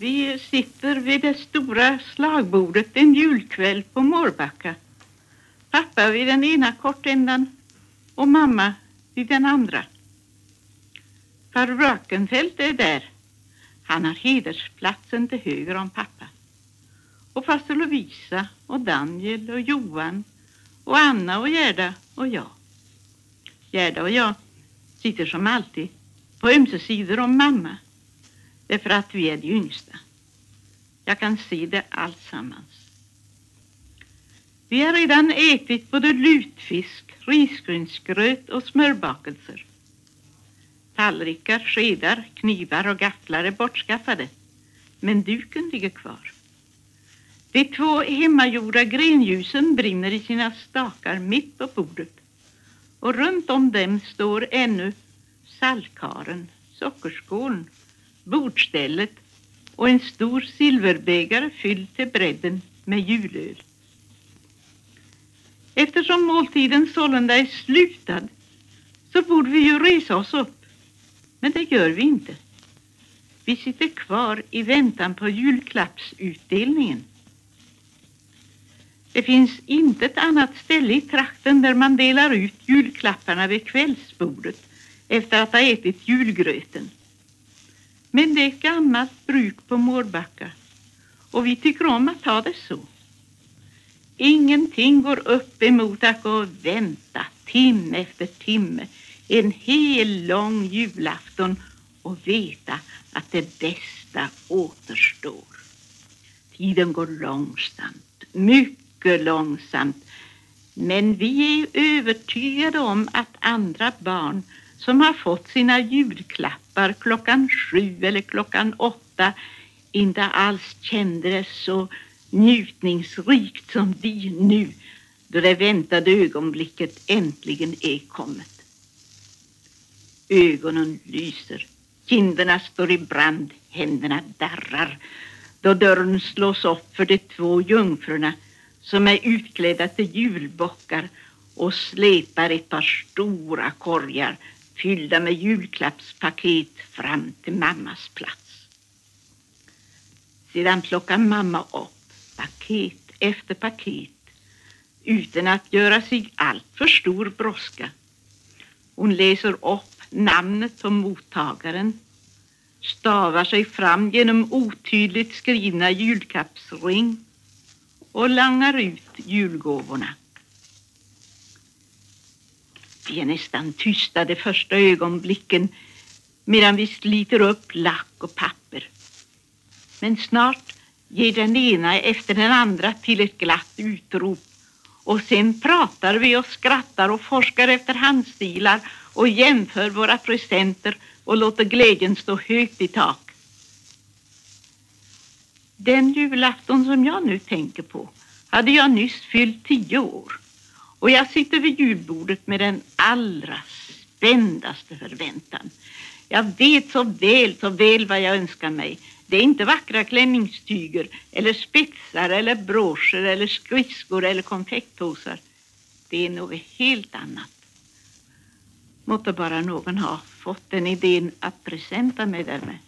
Vi sitter vid det stora slagbordet en julkväll på Mårbacka. Pappa vid den ena kortändan och mamma vid den andra. Farbror Rackenfeldt är där. Han har hedersplatsen till höger om pappa. Och faster Lovisa och Daniel och Johan och Anna och Gerda och jag. Gerda och jag sitter som alltid på ömse sidor om mamma. Därför att vi är de yngsta. Jag kan se det alltsammans. Vi har redan ätit både lutfisk, risgrynsgröt och smörbakelser. Tallrikar, skedar, knivar och gafflar är bortskaffade. Men duken ligger kvar. De två hemmagjorda grenljusen brinner i sina stakar mitt på bordet. Och runt om dem står ännu saltkaren, sockerskålen, bordstället och en stor silverbägare fylld till bredden med julöl. Eftersom måltiden sålunda är slutad så borde vi ju resa oss upp. Men det gör vi inte. Vi sitter kvar i väntan på julklappsutdelningen. Det finns inte ett annat ställe i trakten där man delar ut julklapparna vid kvällsbordet efter att ha ätit julgröten. Men det är ett gammalt bruk på Mårbacka och vi tycker om att ha det så. Ingenting går upp emot att gå och vänta timme efter timme en hel lång julafton och veta att det bästa återstår. Tiden går långsamt, mycket långsamt. Men vi är övertygade om att andra barn som har fått sina julklappar klockan sju eller klockan åtta inte alls kände det så njutningsrikt som vi nu då det väntade ögonblicket äntligen är kommet. Ögonen lyser, kinderna står i brand, händerna darrar då dörren slås upp för de två jungfrurna som är utklädda till julbockar och släpar ett par stora korgar fyllda med julklappspaket fram till mammas plats. Sedan plockar mamma upp paket efter paket utan att göra sig alltför stor brådska. Hon läser upp namnet på mottagaren, stavar sig fram genom otydligt skrivna julkappsring och langar ut julgåvorna. Vi är nästan tysta de första ögonblicken medan vi sliter upp lack och papper. Men snart ger den ena efter den andra till ett glatt utrop och sen pratar vi och skrattar och forskar efter handstilar och jämför våra presenter och låter glädjen stå högt i tak. Den julafton som jag nu tänker på hade jag nyss fyllt tio år. Och jag sitter vid julbordet med den allra spändaste förväntan. Jag vet så väl, så väl vad jag önskar mig. Det är inte vackra klänningstyger eller spetsar eller broscher eller skridskor eller konfektpåsar. Det är något helt annat. Måtte bara någon ha fått den idén att presenta mig därmed.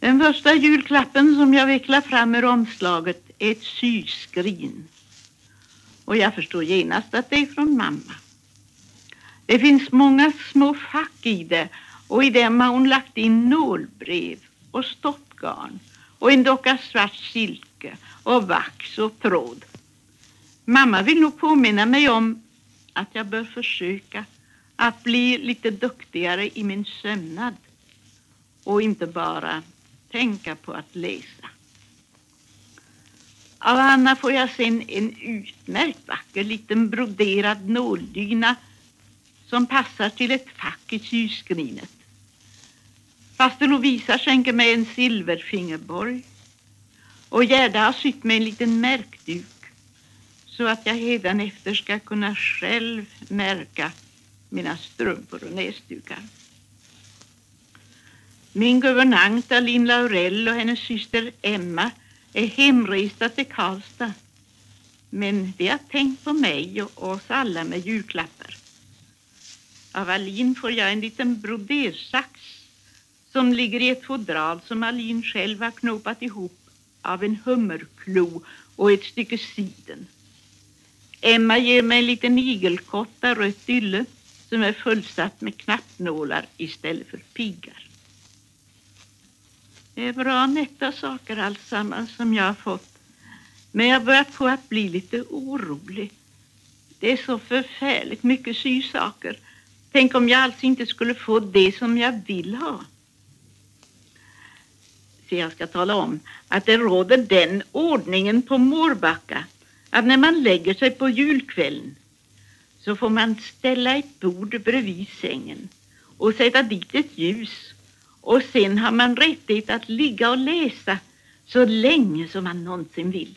Den första julklappen som jag vecklar fram ur omslaget är ett syskrin. Och jag förstår genast att det är från mamma. Det finns många små fack i det och i dem har hon lagt in nålbrev och stoppgarn och en docka svart silke och vax och tråd. Mamma vill nog påminna mig om att jag bör försöka att bli lite duktigare i min sömnad och inte bara tänka på att läsa. Av Anna får jag sen en utmärkt vacker liten broderad nåldyna som passar till ett fack i syskrinet. Faster Lovisa skänker mig en silverfingerborg och Gerda har sytt mig en liten märkduk så att jag efter ska kunna själv märka mina strumpor och näsdukar. Min guvernant Aline Laurell, och hennes syster Emma är hemresta till Karlstad. Men de har tänkt på mig och oss alla med julklappar. Av Alin får jag en liten brodersax som ligger i ett fodral som Alin själv har knopat ihop av en hummerklo och ett stycke siden. Emma ger mig en liten igelkott av rött ylle som är fullsatt med knappnålar istället för piggar. Det är bra nätta saker alltsammans som jag har fått. Men jag börjar på att bli lite orolig. Det är så förfärligt mycket sysaker. Tänk om jag alls inte skulle få det som jag vill ha. Så jag ska tala om att det råder den ordningen på Mårbacka att när man lägger sig på julkvällen så får man ställa ett bord bredvid sängen och sätta dit ett ljus och sen har man rättighet att ligga och läsa så länge som man någonsin vill.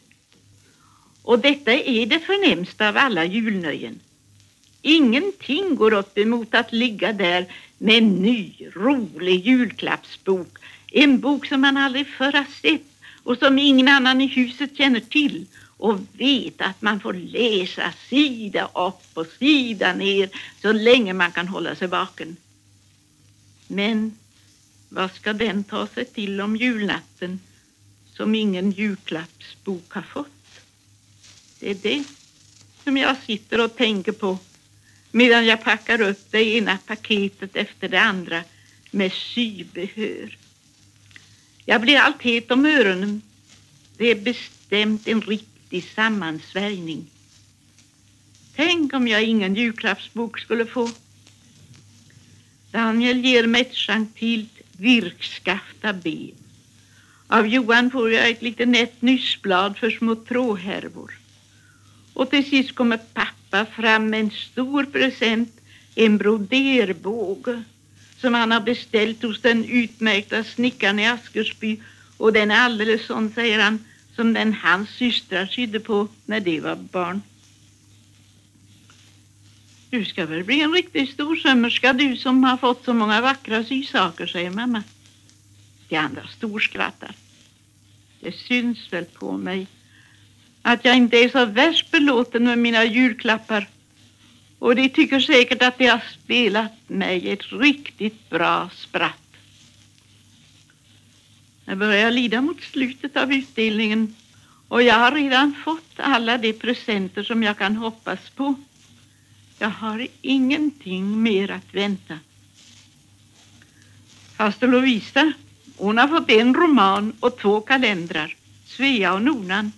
Och detta är det förnämsta av alla julnöjen. Ingenting går upp emot att ligga där med en ny rolig julklappsbok. En bok som man aldrig förr har sett och som ingen annan i huset känner till och vet att man får läsa sida upp och sida ner så länge man kan hålla sig vaken. Men vad ska den ta sig till om julnatten som ingen julklappsbok har fått? Det är det som jag sitter och tänker på medan jag packar upp det ena paketet efter det andra med sybehör. Jag blir allt het om öronen. Det är bestämt en riktig sammansvärjning. Tänk om jag ingen julklappsbok skulle få. Daniel ger mig ett gentilt virkskafta ben. Av Johan får jag ett litet nätt nyssblad för små tråhärvor. Och till sist kommer pappa fram med en stor present, en broderbåge som han har beställt hos den utmärkta snickaren i Askersby och den är alldeles sån, säger han, som den hans systrar sydde på när de var barn. Du ska väl bli en riktig storsömmerska du som har fått så många vackra sysaker, säger mamma. De andra storskrattar. Det syns väl på mig att jag inte är så värst belåten med mina julklappar. Och de tycker säkert att de har spelat mig ett riktigt bra spratt. Jag börjar lida mot slutet av utdelningen och jag har redan fått alla de presenter som jag kan hoppas på. Jag har ingenting mer att vänta. Faster Lovisa, hon har fått en roman och två kalendrar, Svea och Nonan.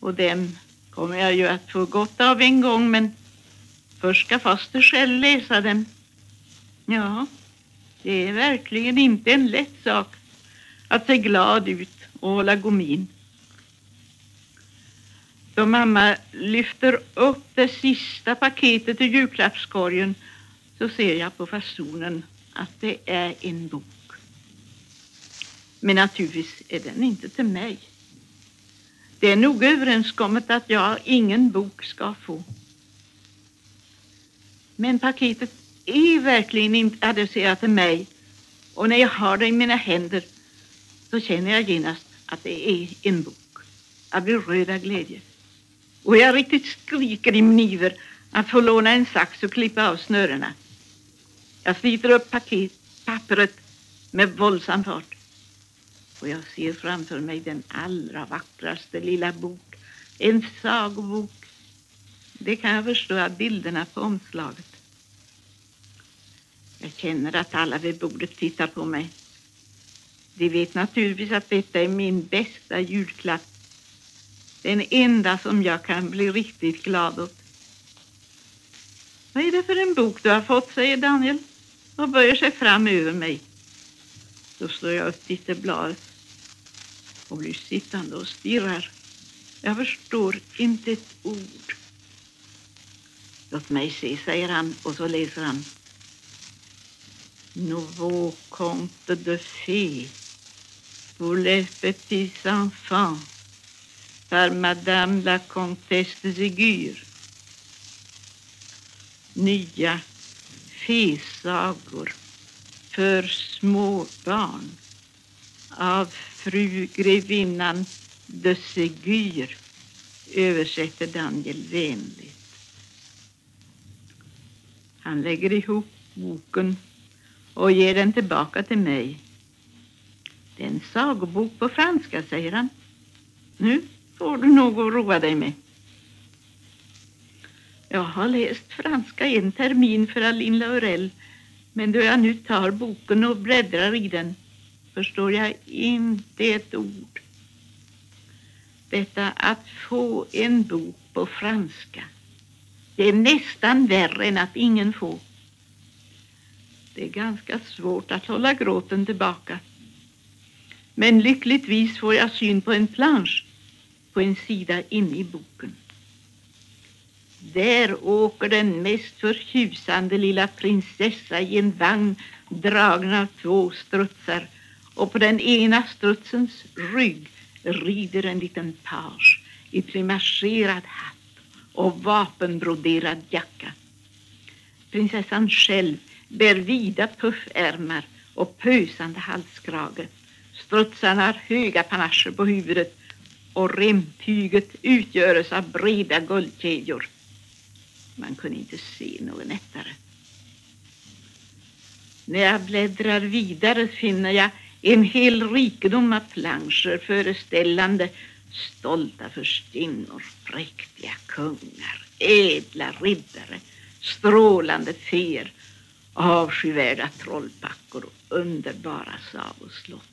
Och dem kommer jag ju att få gott av en gång, men först ska faster själv läsa dem. Ja, det är verkligen inte en lätt sak att se glad ut och hålla gomin. Då mamma lyfter upp det sista paketet ur julklappskorgen så ser jag på fasonen att det är en bok. Men naturligtvis är den inte till mig. Det är nog överenskommet att jag ingen bok ska få. Men paketet är verkligen inte adresserat till mig och när jag har det i mina händer så känner jag genast att det är en bok. Jag blir röd av glädje. Och jag riktigt skriker i min iver att få låna en sax och klippa av snörena. Jag sliter upp paket, pappret med våldsam fart. Och jag ser framför mig den allra vackraste lilla bok. En sagobok. Det kan jag förstå av bilderna på omslaget. Jag känner att alla vid bordet tittar på mig. De vet naturligtvis att detta är min bästa julklapp den enda som jag kan bli riktigt glad åt. Vad är det för en bok du har fått, säger Daniel och böjer sig fram över mig. Då slår jag upp titelbladet och blir sittande och stirrar. Jag förstår inte ett ord. Låt mig se, säger han och så läser han. Nouveau conte de fées pour les petits enfants för Madame la Comtesse de Nya fesagor för småbarn av fru grevinnan de Segur översätter Daniel vänligt. Han lägger ihop boken och ger den tillbaka till mig. Det är en sagobok på franska, säger han. Nu får du nog att roa dig med. Jag har läst franska en termin för Aline Laurel men då jag nu tar boken och bläddrar i den förstår jag inte ett ord. Detta att få en bok på franska, det är nästan värre än att ingen får. Det är ganska svårt att hålla gråten tillbaka. Men lyckligtvis får jag syn på en plansch på en sida inne i boken. Där åker den mest förtjusande lilla prinsessa i en vagn dragen av två strutsar och på den ena strutsens rygg rider en liten page i plimascherad hatt och vapenbroderad jacka. Prinsessan själv bär vida puffärmar och pösande halskrage. Strutsarna har höga panascher på huvudet och remtyget utgöres av breda guldkedjor. Man kunde inte se någon nättare. När jag bläddrar vidare finner jag en hel rikedom av planscher föreställande stolta förstinnor, präktiga kungar, ädla riddare, strålande fer, avskyvärda trollpackor och underbara sagoslott.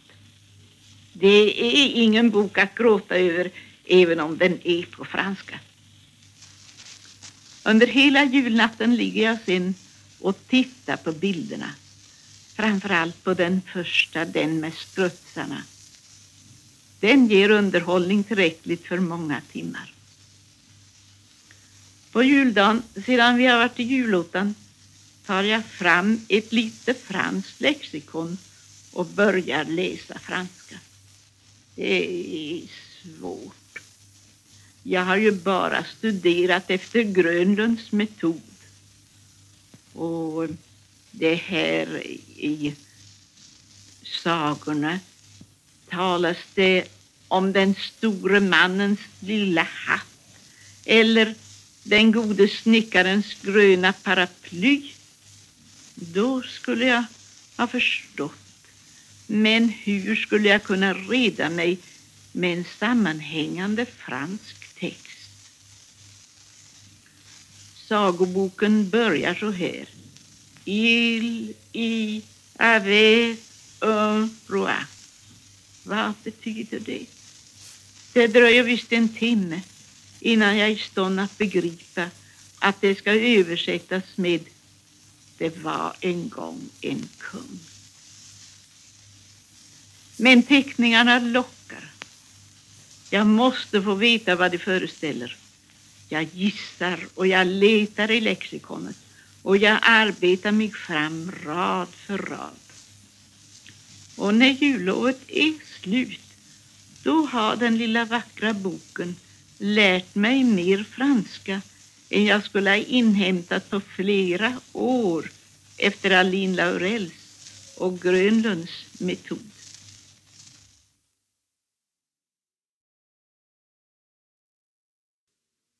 Det är ingen bok att gråta över även om den är på franska. Under hela julnatten ligger jag sen och tittar på bilderna. Framförallt på den första, den med strutsarna. Den ger underhållning tillräckligt för många timmar. På juldagen, sedan vi har varit i julottan, tar jag fram ett litet franskt lexikon och börjar läsa franska. Det är svårt. Jag har ju bara studerat efter Grönlunds metod. Och det här i sagorna talas det om den store mannens lilla hatt eller den gode snickarens gröna paraply. Då skulle jag ha förstått. Men hur skulle jag kunna reda mig med en sammanhängande fransk text. Sagoboken börjar så här. Il i, avait un roi. Vad betyder det? Det dröjer visst en timme innan jag är i stånd att begripa att det ska översättas med Det var en gång en kung. Men teckningarna lockar. Jag måste få veta vad de föreställer. Jag gissar och jag letar i lexikonet och jag arbetar mig fram rad för rad. Och när jullovet är slut, då har den lilla vackra boken lärt mig mer franska än jag skulle ha inhämtat på flera år efter Aline Laurels och Grönlunds metod.